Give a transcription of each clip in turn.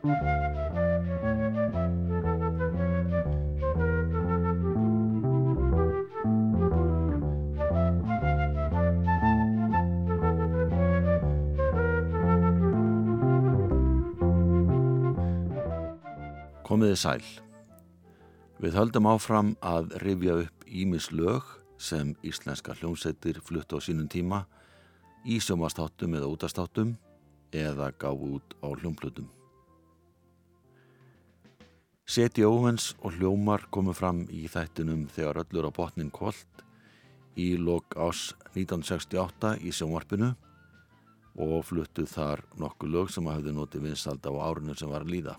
Komiði sæl. Við höldum áfram að rifja upp Ímis lög sem íslenska hljómsættir flutt á sínum tíma í sjómastáttum eða útastáttum eða gáð út á hljómplutum. Seti óvens og hljómar komu fram í þættinum þegar öllur á botnin kvöld í lok ás 1968 í sjónvarpinu og fluttuð þar nokkuð lög sem hafði notið vinsald á árinu sem var að líða.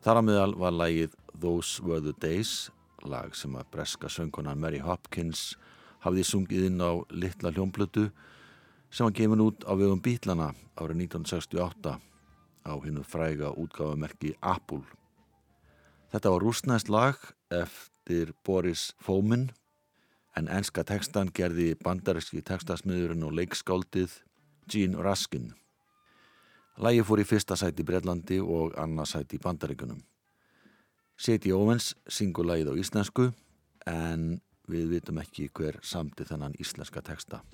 Þar að meðal var lægið Those Were The Days, lag sem að breska söngkonan Mary Hopkins hafði sungið inn á litla hljómblötu sem var gefin út á vegum Bítlana árið 1968 á hinnu fræga útgáfamerki Apple. Þetta var rúsnæst lag eftir Boris Fomin en enska tekstan gerði bandaríski tekstasmiðurinn og leikskáldið Gene Raskin. Lægi fór í fyrsta sæti í Breitlandi og annað sæti í Bandaríkunum. Seti Óvens syngur lægið á íslensku en við vitum ekki hver samti þennan íslenska teksta.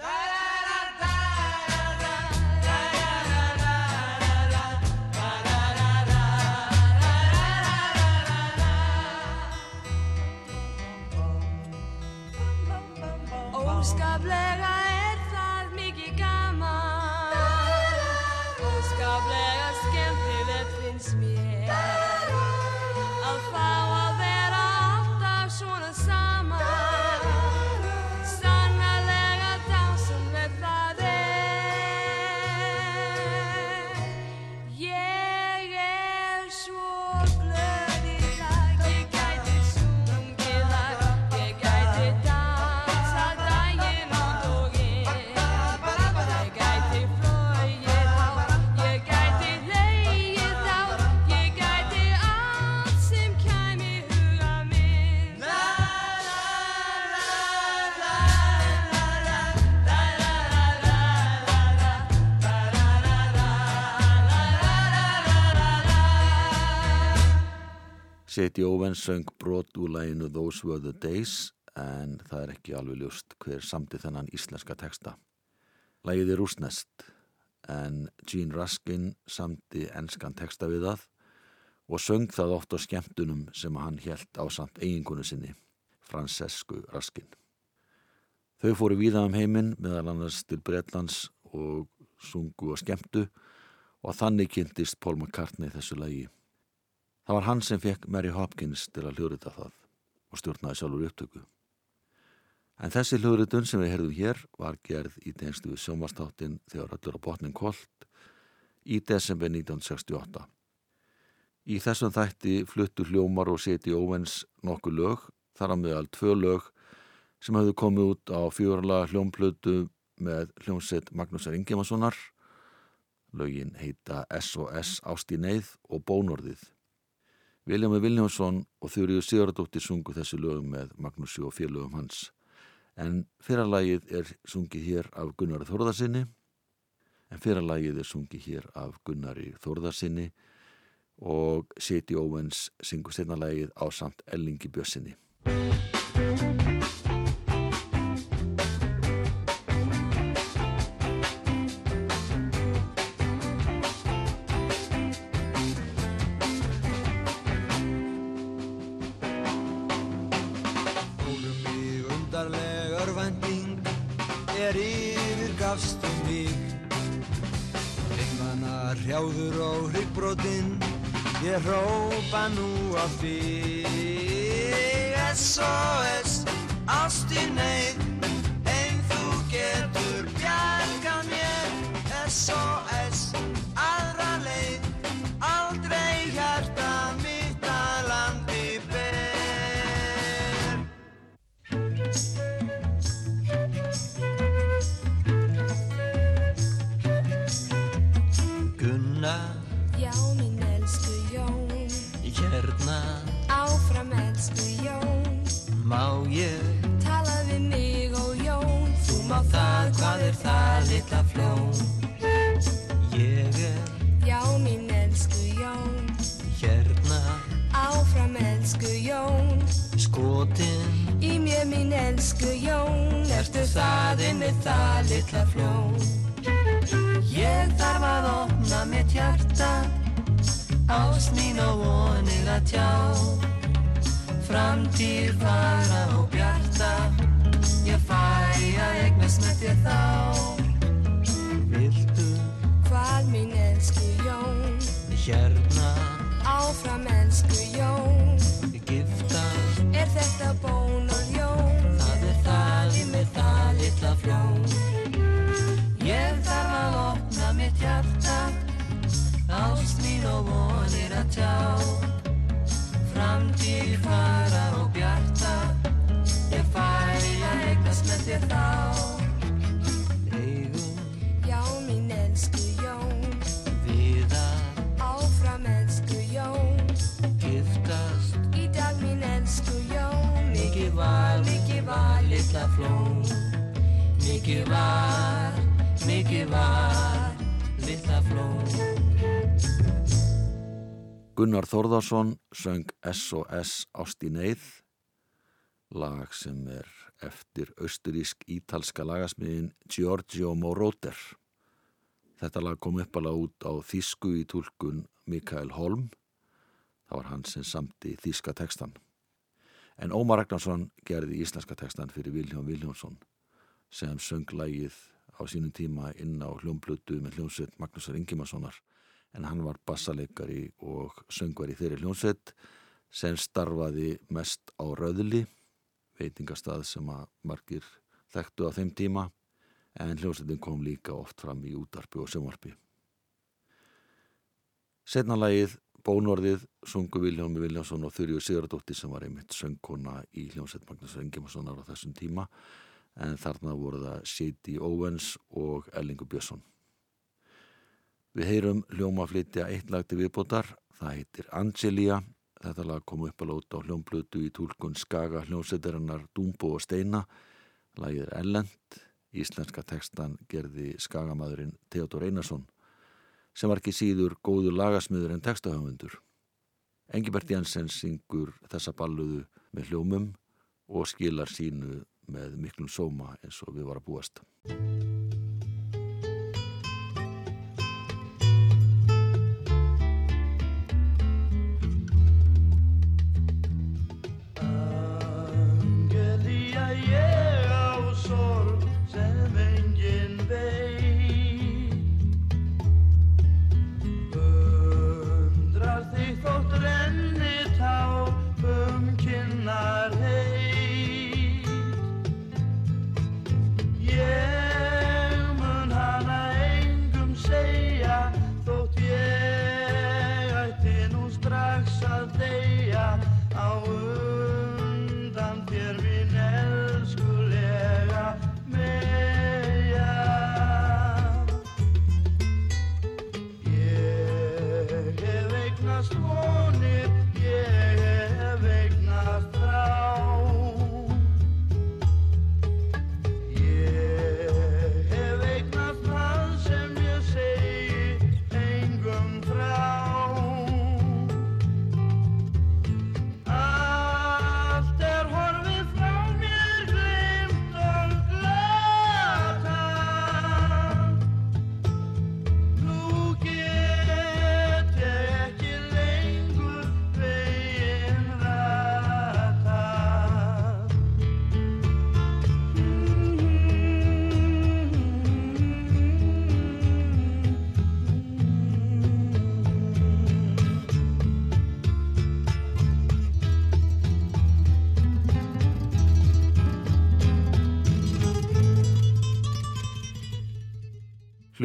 Seti Óvens söng brot úr læginu Those Were The Days en það er ekki alveg ljúst hver samti þennan íslenska teksta. Lægið er rúsnest en Gene Raskin samti enskan teksta við það og söng það oft á skemmtunum sem hann helt á samt eigingunu sinni, Francescu Raskin. Þau fóru víða um heiminn meðal annars til Breitlands og sungu og skemmtu og þannig kynntist Paul McCartney þessu lægi. Það var hann sem fekk Mary Hopkins til að hljóðrita það og stjórnaði sjálfur upptöku. En þessi hljóðritun sem við herðum hér var gerð í tengstu við sjómastáttin þegar öllur á botnin kolt í desember 1968. Í þessum þætti fluttu hljómar og seti óvens nokku lög, þar á meðal tvö lög sem hafðu komið út á fjórala hljómplötu með hljómsett Magnúsar Ingemannssonar. Lögin heita SOS Ástíneyð og Bónorðið. Viljami Viljánsson og Þjóriður Sigurdóttir sungu þessu lögum með Magnúsi og félögum hans. En fyrralagið er sungið hér af Gunnari Þórðarsinni en fyrralagið er sungið hér af Gunnari Þórðarsinni og Seti Óvens syngur steinalagið á samt Ellingi Bjössinni. Hrópa nú á þig SOS ástinn neyð. Einn þú getur bjargað mér SOS það litla flón Ég er Já, mín elsku Jón. Hérna. Áfram elsku Jón. Skotin. Í mér mín elsku Jón Ertu þaðinn með það litla flón Ég þarf að opna mitt hjarta Ást mín og vonir að tjá. Framtíð fara og bjarta fæ að eignast með þér þá. Viltu Hvað mín elsku Jón, hérna? Áfram elsku Jón, giftast er þetta bón og ljón? Það er í mig það litla fljón Ég þarf að opna mitt hjarta. Ást mín og vonir að tjá. Framtíð fara þér þá. Eigum Já, mín elsku Jón, við að áfram elsku Jón, giftast í dag mín elsku Jón, Mikið var, mikið var litla flón. Mikið var, mikið var litla flón. Gunnar Þórðarsson söng S.O.S. Ást í neyð, lag sem er eftir austurísk-ítalska lagasmiðin Giorgio Moroder. Þetta lag kom uppalega út á þýsku í tólkun Mikael Holm, það var hann sem samti þýska tekstan. En Ómar Ragnarsson gerði íslenska tekstan fyrir Viljón Viljónsson sem söng lagið á sínum tíma inn á hljómblötu með hljómsveit Magnúsar Ingimarssonar en hann var bassaleikari og söngvari þeirri hljómsveit sem starfaði mest á Röðli, veitingastað sem að margir þekktu á þeim tíma en hljómsveitin kom líka oft fram í útarpi og sömvarpi. Setna lagið Bónorðið sungu Viljómi Viljánsson og Þurju Sigurdóttir sem var einmitt söngkona í hljómsveit Magnúsar Ingimarssonar á þessum tíma en þarna voru það Shady Owens og Ellingur Björnsson. Við heyrum hljóma flytja eitt lag til viðbótar, það heitir Angelia, þetta lag kom upp að lóta á hljómblötu í tólkun Skaga hljómsveitarinnar Dúmbo og Steina, lagið er Ellend, íslenska tekstan gerði Skagamæðurinn Theodor Einarsson, sem var ekki síður góður lagasmiður en tekstahöfundur. Engibert Jensen syngur þessa balluðu með hljómum og skilar sínu með miklum sóma eins og við var að búast.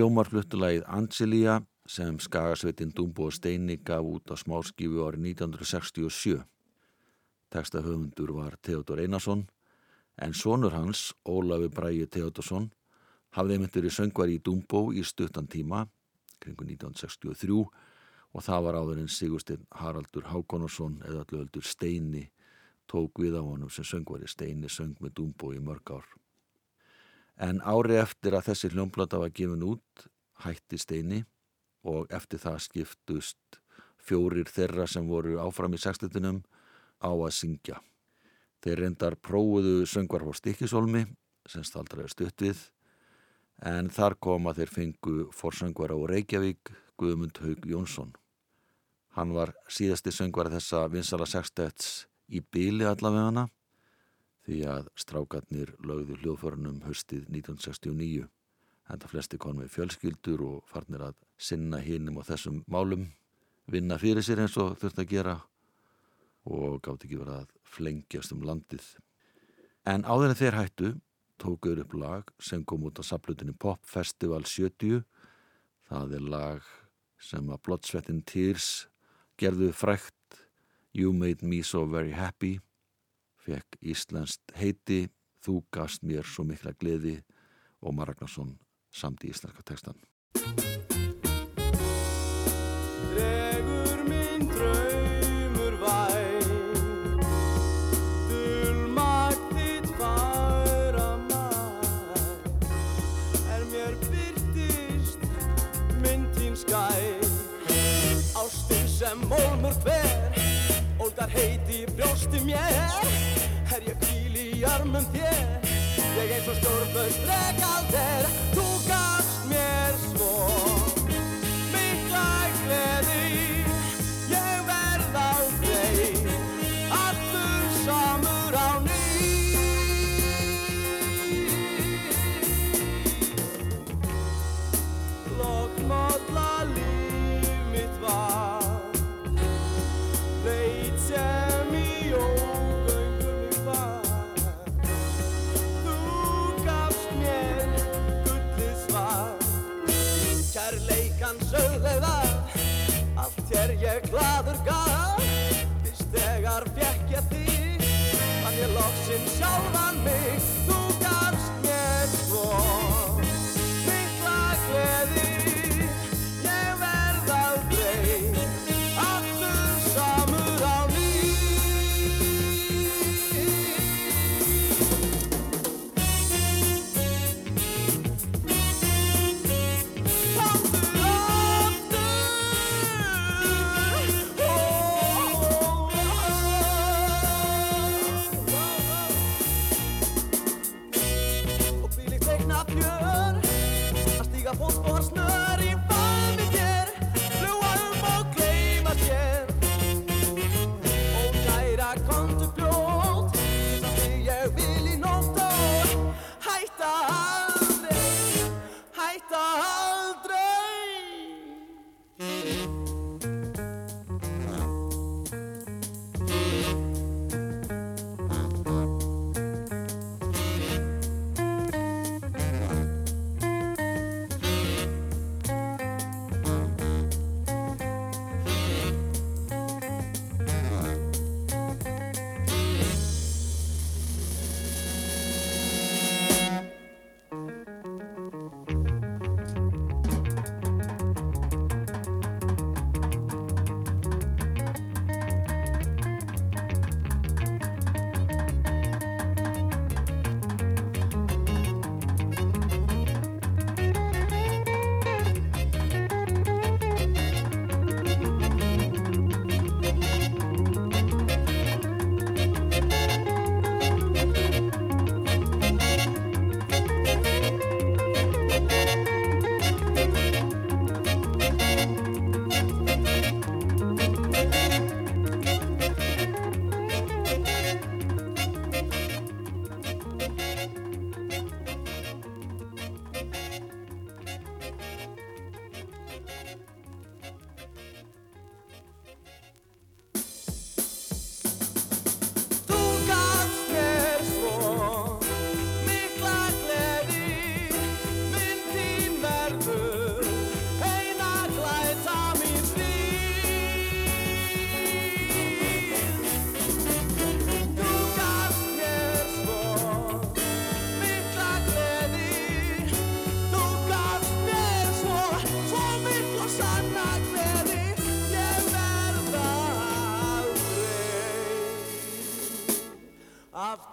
Hljómar fluttulagið Angelia sem skagasveitin Dumbo og Steini gaf út á smáskifu árið 1967. Tekstahöfundur var Theodor Einarsson en sonur hans, Ólafi Bræi Theodorsson, hafði einmitt verið söngvar í Dumbo í stuttan tíma, kringu 1963 og það var áður en Sigursteinn Haraldur Hákonarsson eða allöfaldur Steini tók við á honum sem söngvari. Steini söng með Dumbo í mörg ár. En ári eftir að þessi hljómplata var gefin út, hætti Steini og eftir það skiptust fjórir þeirra sem voru áfram í sextetunum á að syngja. Þeir reyndar prófuðu söngvar á Stikisólmi sem staldraði stutt við en þar kom að þeir fengu forsöngvar á Reykjavík Guðmund Haug Jónsson. Hann var síðasti söngvar þessa vinsala sextets í bíli allavegana því að strákarnir lögðu hljóðförunum höstið 1969. Enda flesti konum við fjölskyldur og farnir að sinna hinnum og þessum málum, vinna fyrir sér eins og þurft að gera og gátt ekki verið að flengjast um landið. En áður en þeir hættu tókuður upp lag sem kom út á saplutinu Pop Festival 70. Það er lag sem að Bloodsweatin Tears gerðu frækt You Made Me So Very Happy fekk Íslandst heiti Þú gafst mér svo mikla gleði og Maragnarsson samt í íslenska textan. Heiti í brjósti mér Er ég kvíl í armum þér? Ég eins og stjórnlaust regalder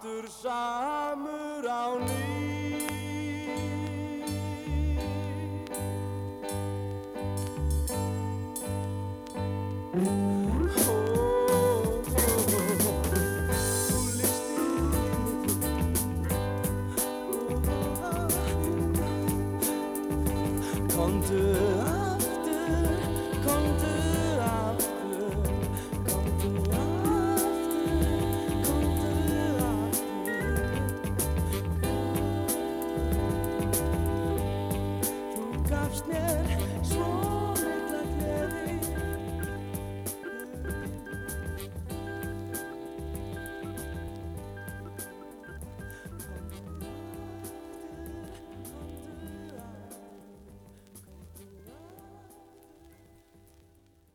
aftur samur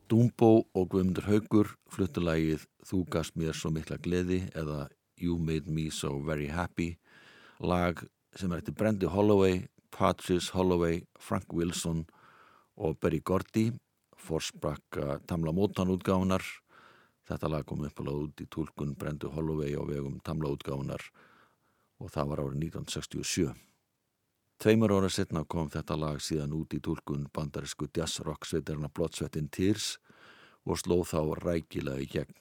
Dumbo og Guðmundur Haugur fluttulægið Þú gast mér svo mikla gleði eða You made me so very happy. Lag sem er eftir Brendi Holloway, Patrice Holloway, Frank Wilson og Berry Gordy forsprakka Tamla Mótan útgáðunar þetta lag kom upp alveg út í tólkun Brendi Holloway á vegum Tamla útgáðunar og það var árið 1967 Tveimur ára setna kom þetta lag síðan út í tólkun bandarisku jazzrock sveitarna Bloodsweatin Tears og slóð þá rækilega í gegn.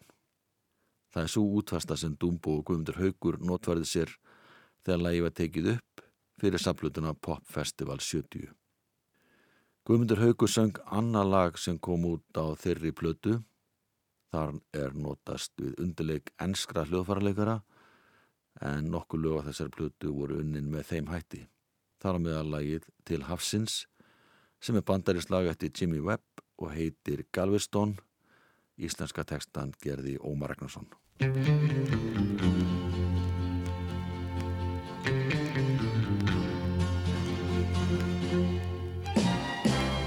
Það er svo útfasta sem Dumbo og Guðmundur Haugur notvarði sér þegar lagi var tekið upp fyrir samlutuna Pop Festival 70. Guðmundur Haugur söng annar lag sem kom út á þeirri plötu. Þar er notast við undirleik enskra hljóðfarleikara en nokkuð lög á þessar plötu voru unnin með þeim hætti þar á meðalagið til Hafsins sem er bandaríslag eftir Jimmy Webb og heitir Galveston. Íslenska tekstan gerði Ómar Ragnarsson.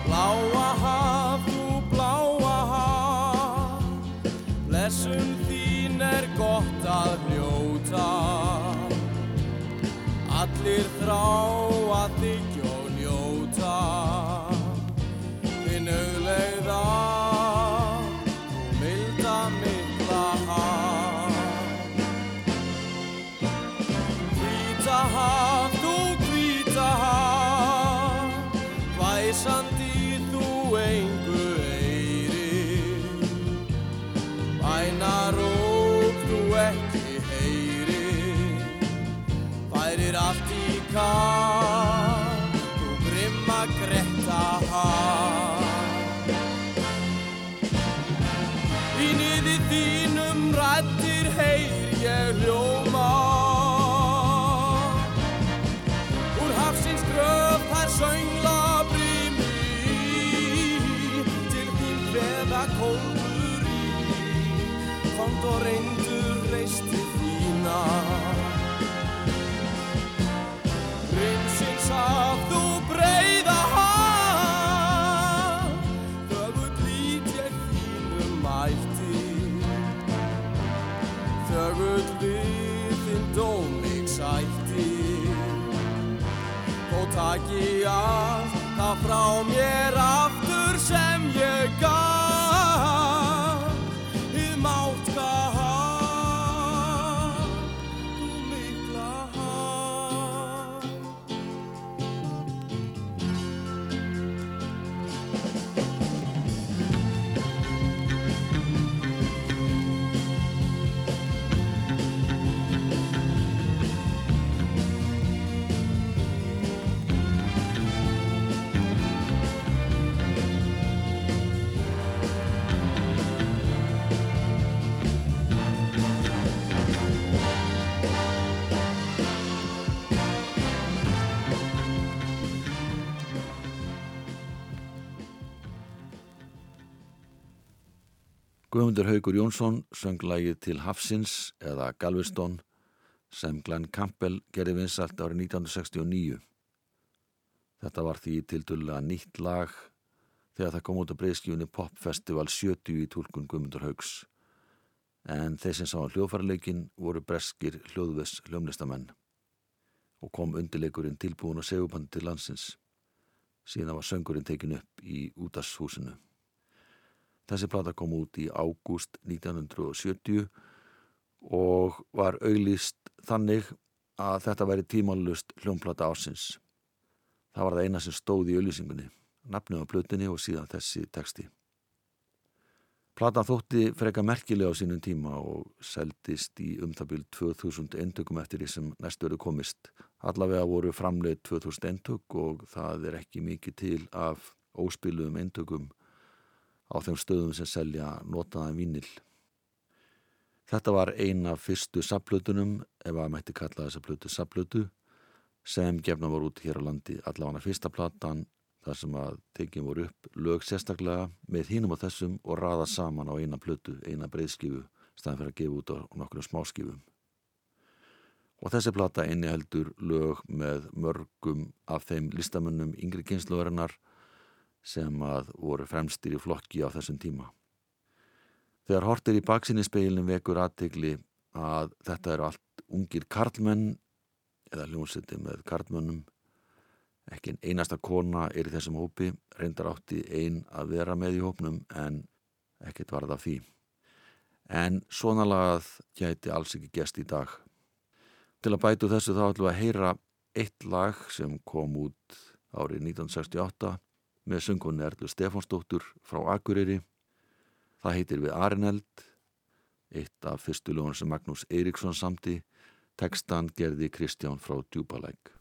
Bláa haf, þú bláa haf Blessum þín er gott að hljóta Allir þrá frá mér aftur Guðmundur Haugur Jónsson söng lagið til Hafsins eða Galveston sem Glenn Campbell gerði vinsalt árið 1969. Þetta var því tildurlega nýtt lag þegar það kom út á breyðskjúni Pop Festival 70 í tólkun Guðmundur Haugs. En þeir sem sá hljóðfærarleikin voru breskir hljóðves hljómlistamenn og kom undirleikurinn tilbúin og segupandi til landsins. Síðan var söngurinn tekin upp í útashúsinu. Þessi plata kom út í ágúst 1970 og var auglýst þannig að þetta væri tímanlust hljómplata ásins. Það var það eina sem stóð í auglýsingunni, nafnum á plötunni og síðan þessi texti. Platan þótti freka merkilega á sínum tíma og seldist í umtabil 2000 endökum eftir því sem næstu verið komist. Allavega voru framleið 2000 endök og það er ekki mikið til af óspiluðum endökum á þeim stöðum sem selja notaðan vínil. Þetta var eina fyrstu saplutunum, ef að mætti kalla þessa plötu saplutu, sem gefna voru út hér á landi. Allavega fyrsta platan þar sem að tekið voru upp lög sérstaklega með hínum á þessum og raða saman á eina plötu, eina breyðskifu, staðan fyrir að gefa út á nokkrum smáskifum. Og þessi plata einni heldur lög með mörgum af þeim listamönnum yngri kynsluverinnar sem að voru fremstir í flokki á þessum tíma. Þegar hortir í baksinni speilin vekur aðtegli að þetta eru allt ungir karlmenn eða hljómsiti með karlmönnum. Ekki einasta kona er í þessum hópi, reyndar átti ein að vera með í hópnum en ekkert varð af því. En svona lagað gæti alls ekki gest í dag. Til að bætu þessu þá ætlum við að heyra eitt lag sem kom út árið 1968 með sungunni Erlu Stefánsdóttur frá Akureyri. Það heitir við Arineld, eitt af fyrstu lögun sem Magnús Eiríksson samti, tekstan gerði Kristján frá Djúbalæk.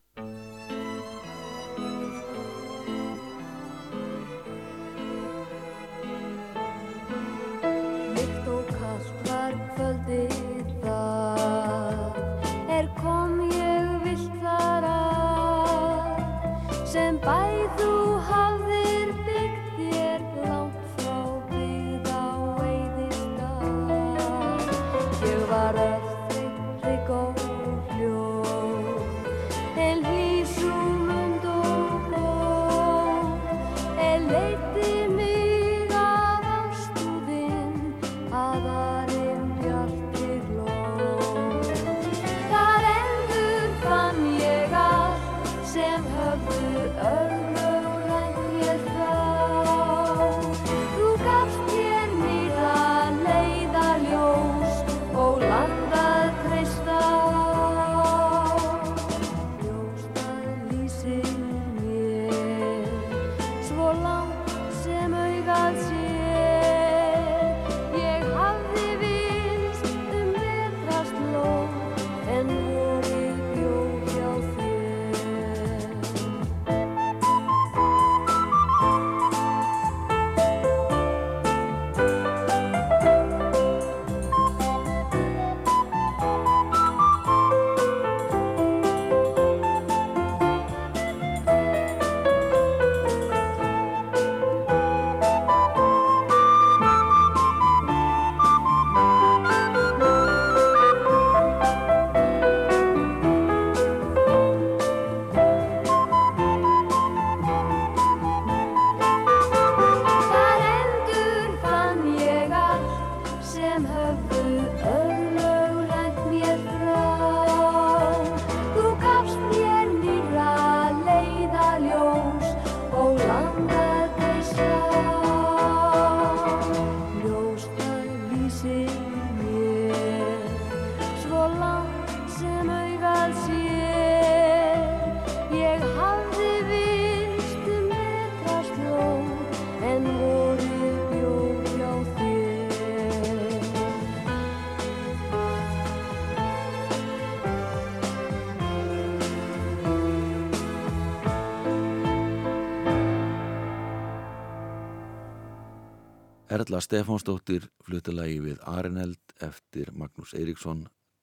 Erla Stefánsdóttir flutilagi við Arineld eftir Magnús Eiríksson,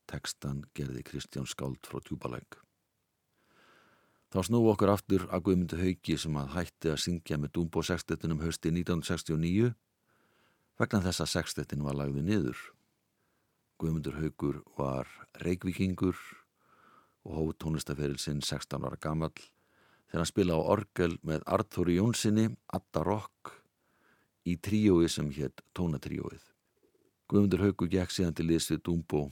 tekstan gerði Kristján Skáld frá Tjúbalæk. Þá snúi okkur aftur að Guðmundu Hauki sem að hætti að syngja með Dúmbó sextettinum hösti 1969 vegna þess að sextettin var lagði niður. Guðmundur Haukur var reikvikingur og hóð tónlistaferil sinn 16 ára gamall þegar hann spila á orgel með Arthur Jónssoni, Adda Rock í tríói sem hétt Tónatríóið. Guðmundur Haukur gekk síðan til liðs við Dúmbó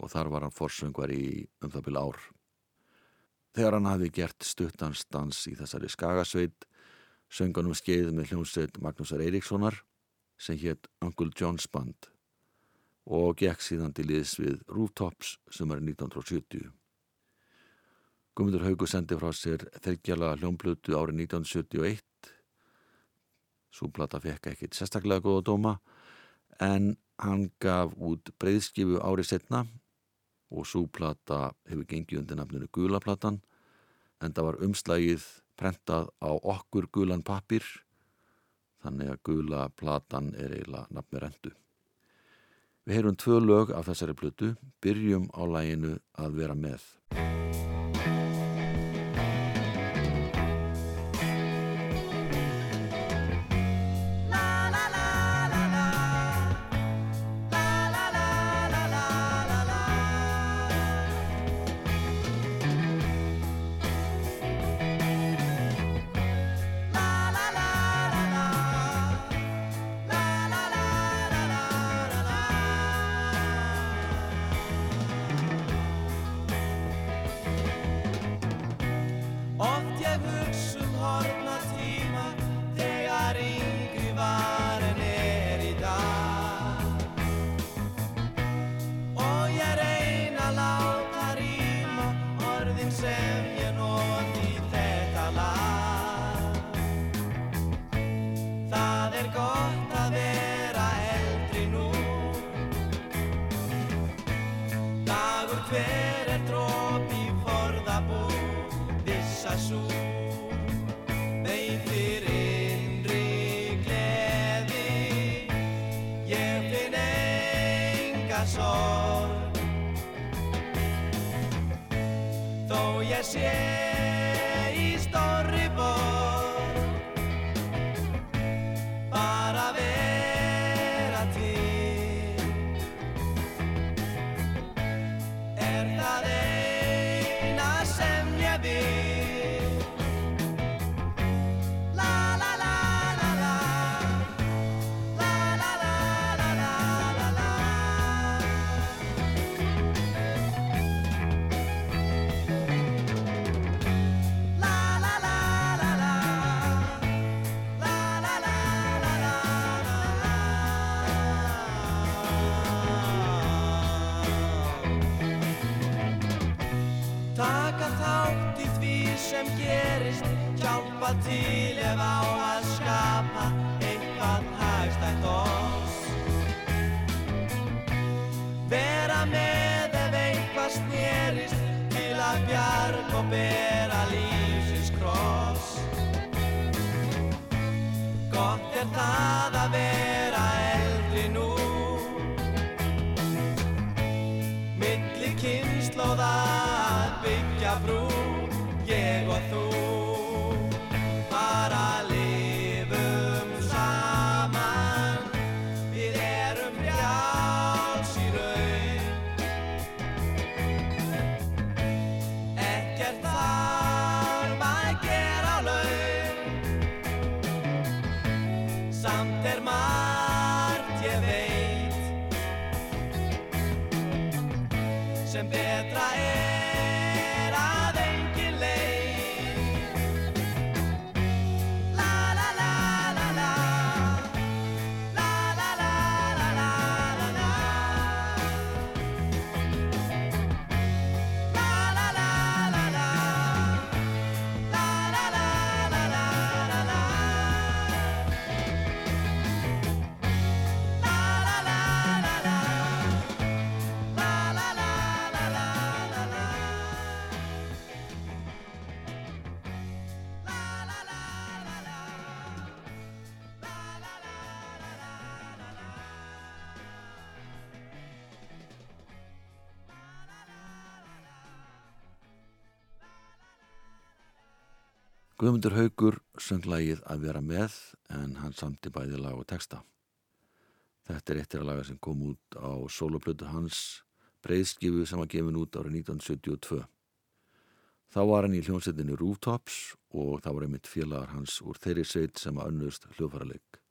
og þar var hann forsöngvar í um það byrja ár. Þegar hann hafi gert stuttanstans í þessari skagasveit, sönganum skeið með hljómsveit Magnúsar Eiríkssonar sem hétt Uncle John's Band og gekk síðan til liðs við Rooftops sem er 1970. Guðmundur Haugur sendi frá sér þeggjala hljómblötu árið 1971. Svo plata fekk ekkit sérstaklega góða dóma en hann gaf út breyðskifu árið setna og svo plata hefur gengið undir nafninu Gulaplatan en það var umslagið prentað á okkur gulan pappir þannig að gula platan er eiginlega nafni rendu. Við heyrum tvö lög af þessari plötu, byrjum á læginu að vera með. Parti le va Guðmundur Haugur söng lagið að vera með en hann samti bæði lag og texta. Þetta er eittir að laga sem kom út á soloplötu hans breyðskifu sem var gefin út árið 1972. Þá var hann í hljómsveitinni Rooftops og það var einmitt félagar hans úr þeirri sveit sem að önnust hljóðfæraleik.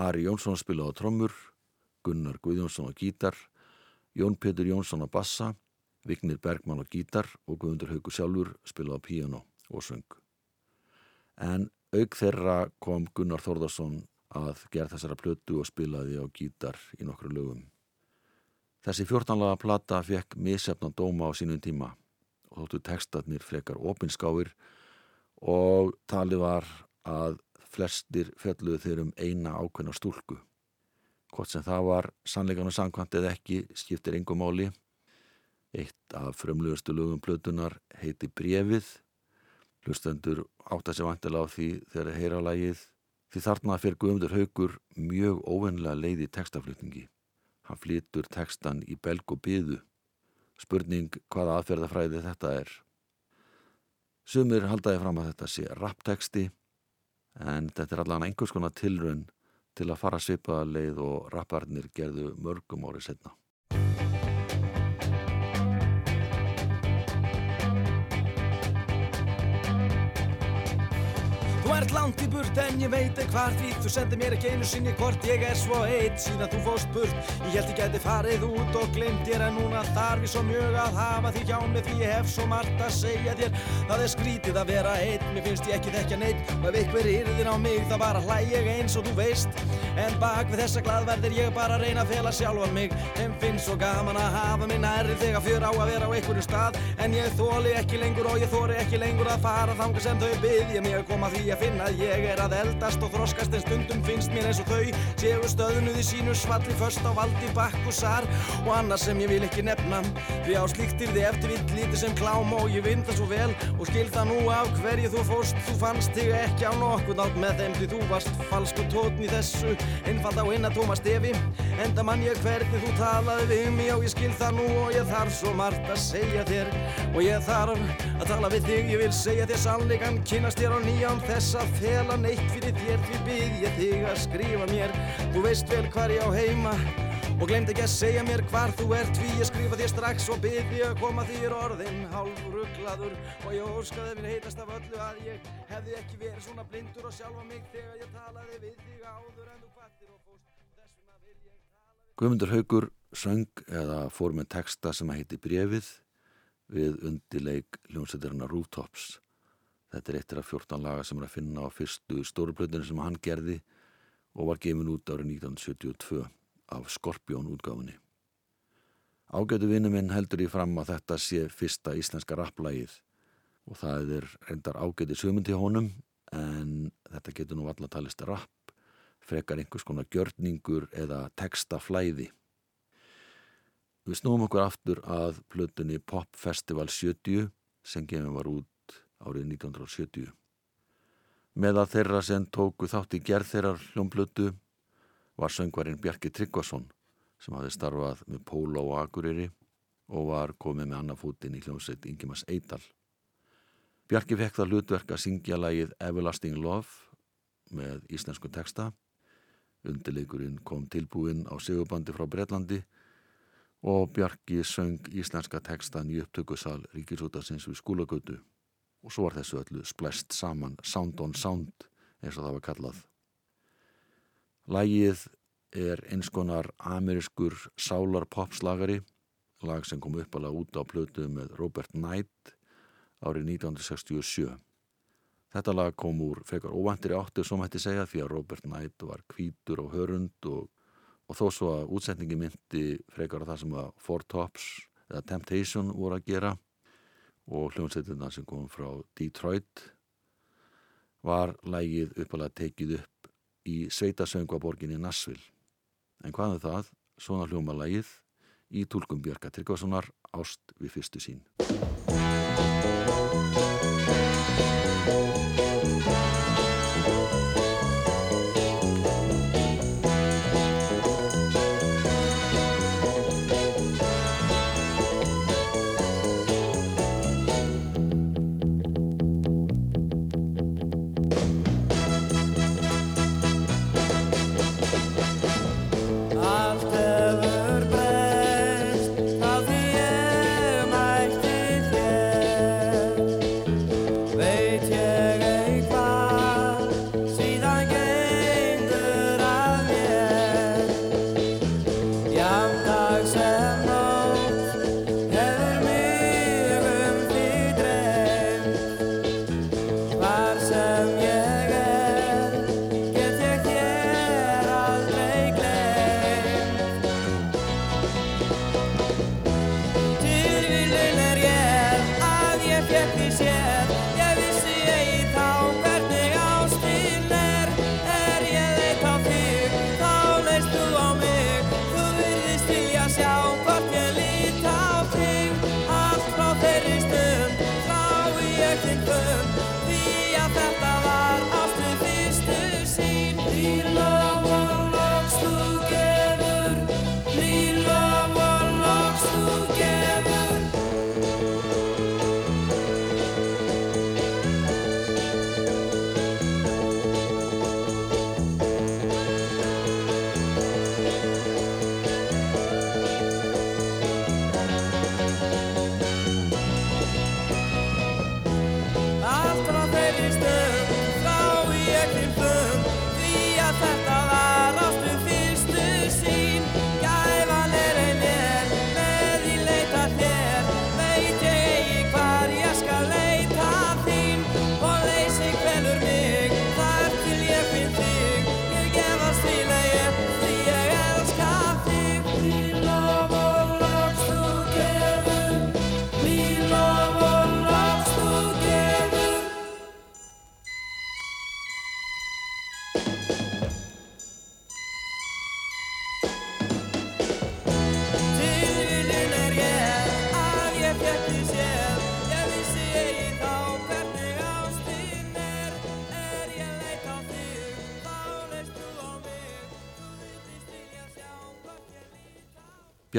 Ari Jónsson spilaði á trommur, Gunnar Guðjónsson á gítar, Jón Petur Jónsson á bassa, Vignir Bergmann á gítar og Guðmundur Haugur sjálfur spilaði á píano og söng en auk þeirra kom Gunnar Þórðarsson að gera þessara plötu og spilaði á gítar í nokkru lögum. Þessi 14 laga plata fekk misjafna dóma á sínum tíma og þóttu textatnir frekar opinskáir og talið var að flestir fjalluðu þeir um eina ákveðna stúlku. Hvort sem það var sannleikan og sangkvæmt eða ekki skiptir engum máli. Eitt af frumlugastu lögum plötunar heiti Brefið Hlustendur átta sér vantilega á því þegar heyra lagið því þarna fyrir Guðmundur Haugur mjög óvennilega leið í textaflutningi. Hann flytur textan í belg og byðu. Spurning hvaða aðferðafræði þetta er. Sumir haldaði fram að þetta sé rappteksti en þetta er allan einhvers konar tilraun til að fara svipaða leið og rapparnir gerðu mörgum árið setna. Ert langt í burt en ég veit ekki hvar því. Þú sendir mér ekki einu sinni hvort ég er svo eitt Síðan þú fóst burt. Ég held ég gæti farið út og glemt þér En núna þarf ég svo mjög að hafa því hjá mig Því ég hef svo margt að segja þér. Það er skrítið að vera eitt Mér finnst ég ekki þekkja neitt Og ef ykkur yrðin á mig þá bara hlæ ég eins og þú veist. En bak við þessa glaðverðir ég bara reyna að fela sjálfan mig. En finnst svo gaman að hafa mig nærri Þegar fjör á að vera á einhverju stað. En ég þóli ekki lengur og ég þóri ekki lengur að fara Þanga sem þau byggja mig að koma því að finna finn að ég er að eldast og þroskast en stundum finnst mér eins og þau séu stöðnuð í sínu svalli först á valdi bakkusar og annars sem ég vil ekki nefna því á slíktir þið eftir vitt lítið sem klám og ég vinn það svo vel. Og skil það nú af hverju þú fóst þú fannst þig ekki á nokkuð nátt með þeim því þú varst falsku tótn í þessu. Einfald á hinna tóma stefi enda mann ég hvernig þú talaði við mig og ég skil það nú og ég þarf svo margt að segja þér. Og ég þarf að tala við þig ég vil segja þér sannleikan kynast þér á nýjan þess að fela neitt fyrir þér því bið ég þig að skrifa mér. Þú veist vel hvar ég á heima og glemt ekki að segja mér hvar þú ert því ég skrifa þér strax og bið því að koma þér orðin hálf rugglaður og ég óskaði mér heitast af öllu að ég hefði ekki verið svona blindur og sjálfa mig þegar ég talaði við þig áður en þú kvartir og fóst ég Guðmundur Haugur söng eða fór með texta sem að heiti Brefið við undileik hljómsveitirna Rooftops. Þetta er eittir af 14 laga sem er að finna á fyrstu stóruplötunni sem hann gerði og var gefin út árið 1972 af Skorpjón útgáfunni. Ágætu vinnu minn heldur í fram að þetta sé fyrsta íslenska rapplægið og það er reyndar ágæti sömundi honum en þetta getur nú alla talist rapp, frekar einhvers konar gjörningur eða textaflæði. Við snúum okkur aftur að plötunni Pop Festival 70 sem gefin var út árið 1970. Meða þeirra sem tóku þátt í gerð þeirrar hljómplötu var söngvarinn Bjarki Tryggvason sem hafði starfað með Póla og Akureyri og var komið með annafútin í hljómsveit Ingemars Eidal. Bjarki fekk það hlutverk að syngja lagið Everlasting Love með íslensku texta. Undirleikurinn kom tilbúinn á segurbandi frá Breitlandi og Bjarki söng íslenska textan í upptökusal Ríkisútasins við skúlagötu og svo var þessu öllu splest saman Sound on Sound eins og það var kallað. Lægið er eins konar amerískur sálar popslagari, lag sem kom uppalega út á plötu með Robert Knight árið 1967. Þetta lag kom úr frekar óvæntir áttu sem hætti segja því að Robert Knight var kvítur og hörund og, og þó svo að útsetningi myndi frekar að það sem að Four Tops eða Temptation voru að gera og hljómsveitina sem kom frá Detroit var lægið uppalega tekið upp í sveitasöngvaborginni Nassville. En hvað er það? Svona hljóma lægið í tólkum Björka Tryggvasonar Ást við fyrstu sín.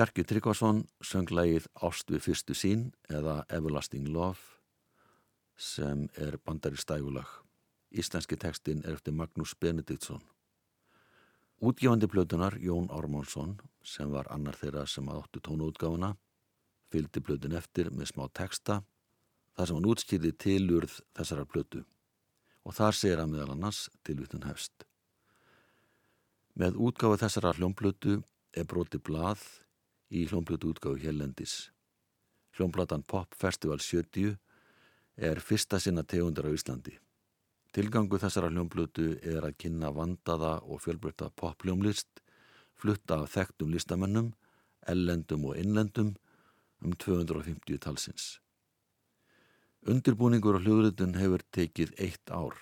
Bjarki Tryggvason söng lægið Ást við fyrstu sín eða Everlasting Love sem er bandari stægulag. Íslenski tekstin er eftir Magnús Benediktsson. Útgjáðandi plötunar Jón Ármánsson sem var annar þeirra sem áttu tónuútgáfuna fylgdi plötun eftir með smá teksta þar sem hann útskýrði tilurð þessara plötu og þar segir hann meðal annars tilvitun hefst. Með útgáfu þessara hljómplötu er broti blað í hljómplötu útgáfu Hjellendis. Hljómplatan Pop Festival 70 er fyrsta sinna tegundar á Íslandi. Tilgangu þessara hljómblötu er að kynna vandaða og fjölbreytta pophljómlist, flutta af þekktum listamennum, ellendum og innlendum um 250 talsins. Undirbúningur og hljóðrutun hefur tekið eitt ár.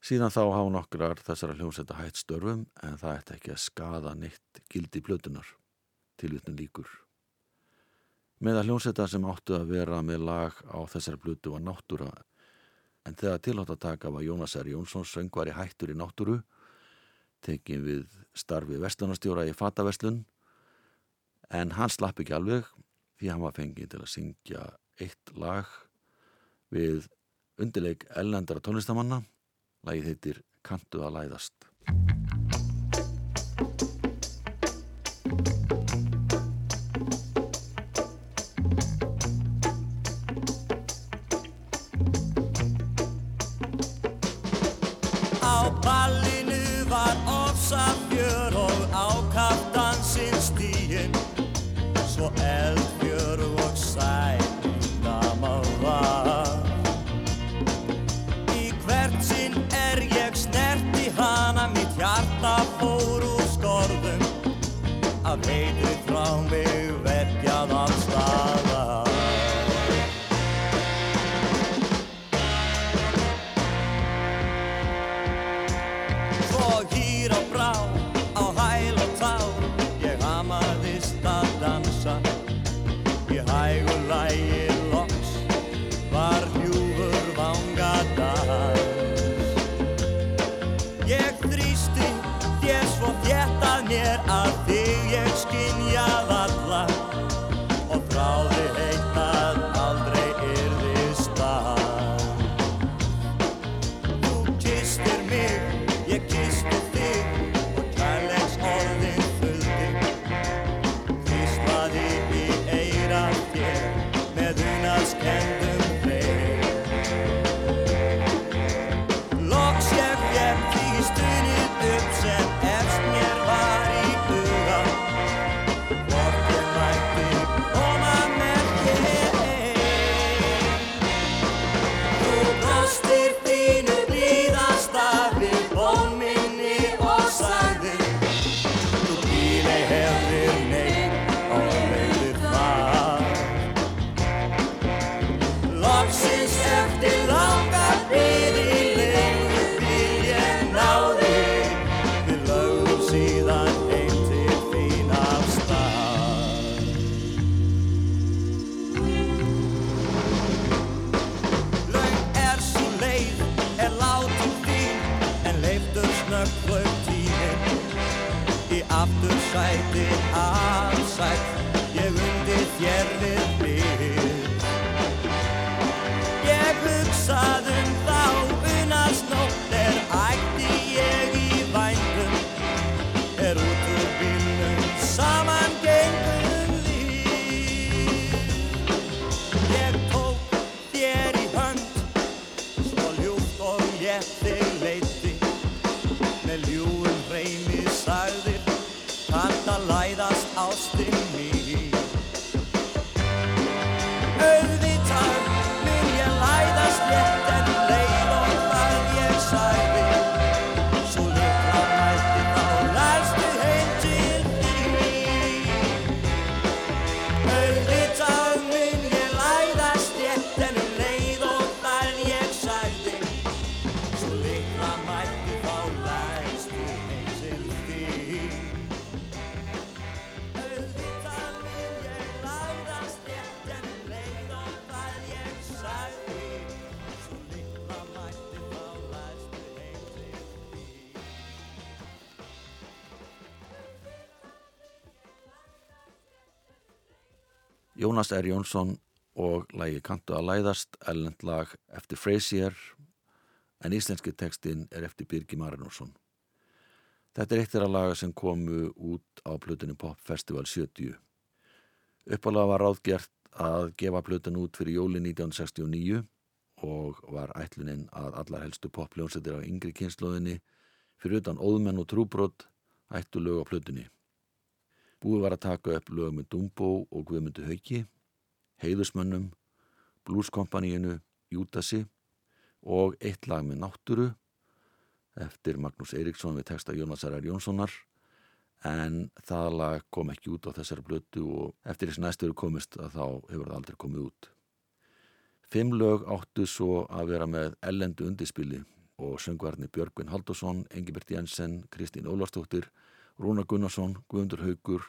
Síðan þá hafa nokkrar þessara hljómsetta hætt störfum en það ætti ekki að skada neitt gildi blötunar, tilvitnum líkur. Með að hljómsetta sem áttu að vera með lag á þessari blötu var náttúra en þegar tilháttataka var Jónas R. Jónsson söngvar í hættur í náttúru tekin við starfi vestunarstjóra í Fataverslun en hann slapp ekki alveg því hann var fengið til að syngja eitt lag við undirleik ellendara tónlistamanna lagið heitir Kantu að læðast Jónas R. Jónsson og lægi Kantu að læðast, ellend lag eftir Frasier, en íslenski tekstinn er eftir Birgi Marinusson. Þetta er eitt þeirra laga sem komu út á plötunni Pop Festival 70. Uppalega var ráðgert að gefa plötun út fyrir jóli 1969 og var ætluninn að allar helstu popljónsettir á yngri kynnslóðinni fyrir utan óðmenn og trúbrott ættu lög á plötunni. Búið var að taka upp lög með Dumbo og Guðmundu Hauki, Heiðusmönnum, Blueskompaníinu, Júdasi og eitt lag með náttúru eftir Magnús Eiríksson við texta Jónasar R. Jónssonar en það lag kom ekki út á þessari blötu og eftir þess næstu eru komist að þá hefur það aldrei komið út. Fimm lög áttu svo að vera með ellendu undirspili og söngvarni Björgvin Haldursson, Engibert Jensen, Kristín Ólarstóttir, Rúna Gunnarsson, Guðmundur Haugur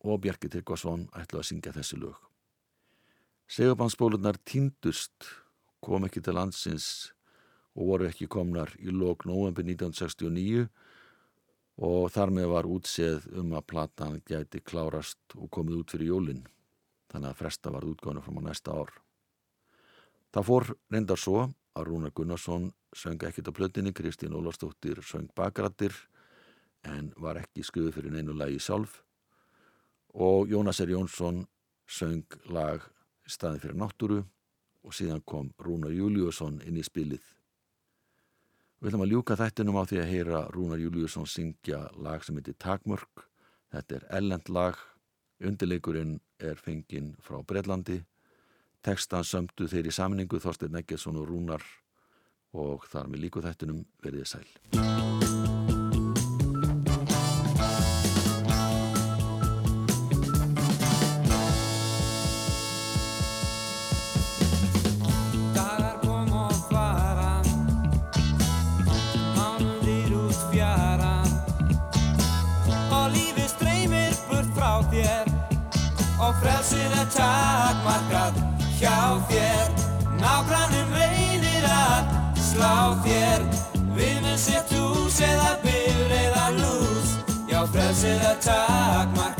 og Bjarki Tryggvason ætlu að syngja þessi lög. Segubandsbólurnar týndust, kom ekki til landsins og voru ekki komnar í lók november 1969 og þar með var útseð um að platan gæti klárast og komið út fyrir jólinn, þannig að fresta var útgáðinu fram á næsta ár. Það fór reyndar svo að Rúna Gunnarsson söng ekkit á plötinni, Kristín Ólastóttir söng bakrættir en var ekki skuðu fyrir neinu lagi sjálf og Jónas R. Jónsson söng lag staði fyrir náttúru og síðan kom Rúnar Júliusson inn í spilið. Við ætlum að ljúka þættinum á því að heyra Rúnar Júliusson syngja lag sem heitir Takmörk. Þetta er ellend lag, undirleikurinn er fenginn frá Breitlandi, tekstan sömdu þeir í samningu Þorstein Neggesson og Rúnar og þar með líku þættinum verðið sæl. Takmarkað hjá þér. Nágrannum reynir að slá þér. Við mun sett hús eða bifur eða lús. Já, frelsið er takmarkað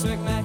þér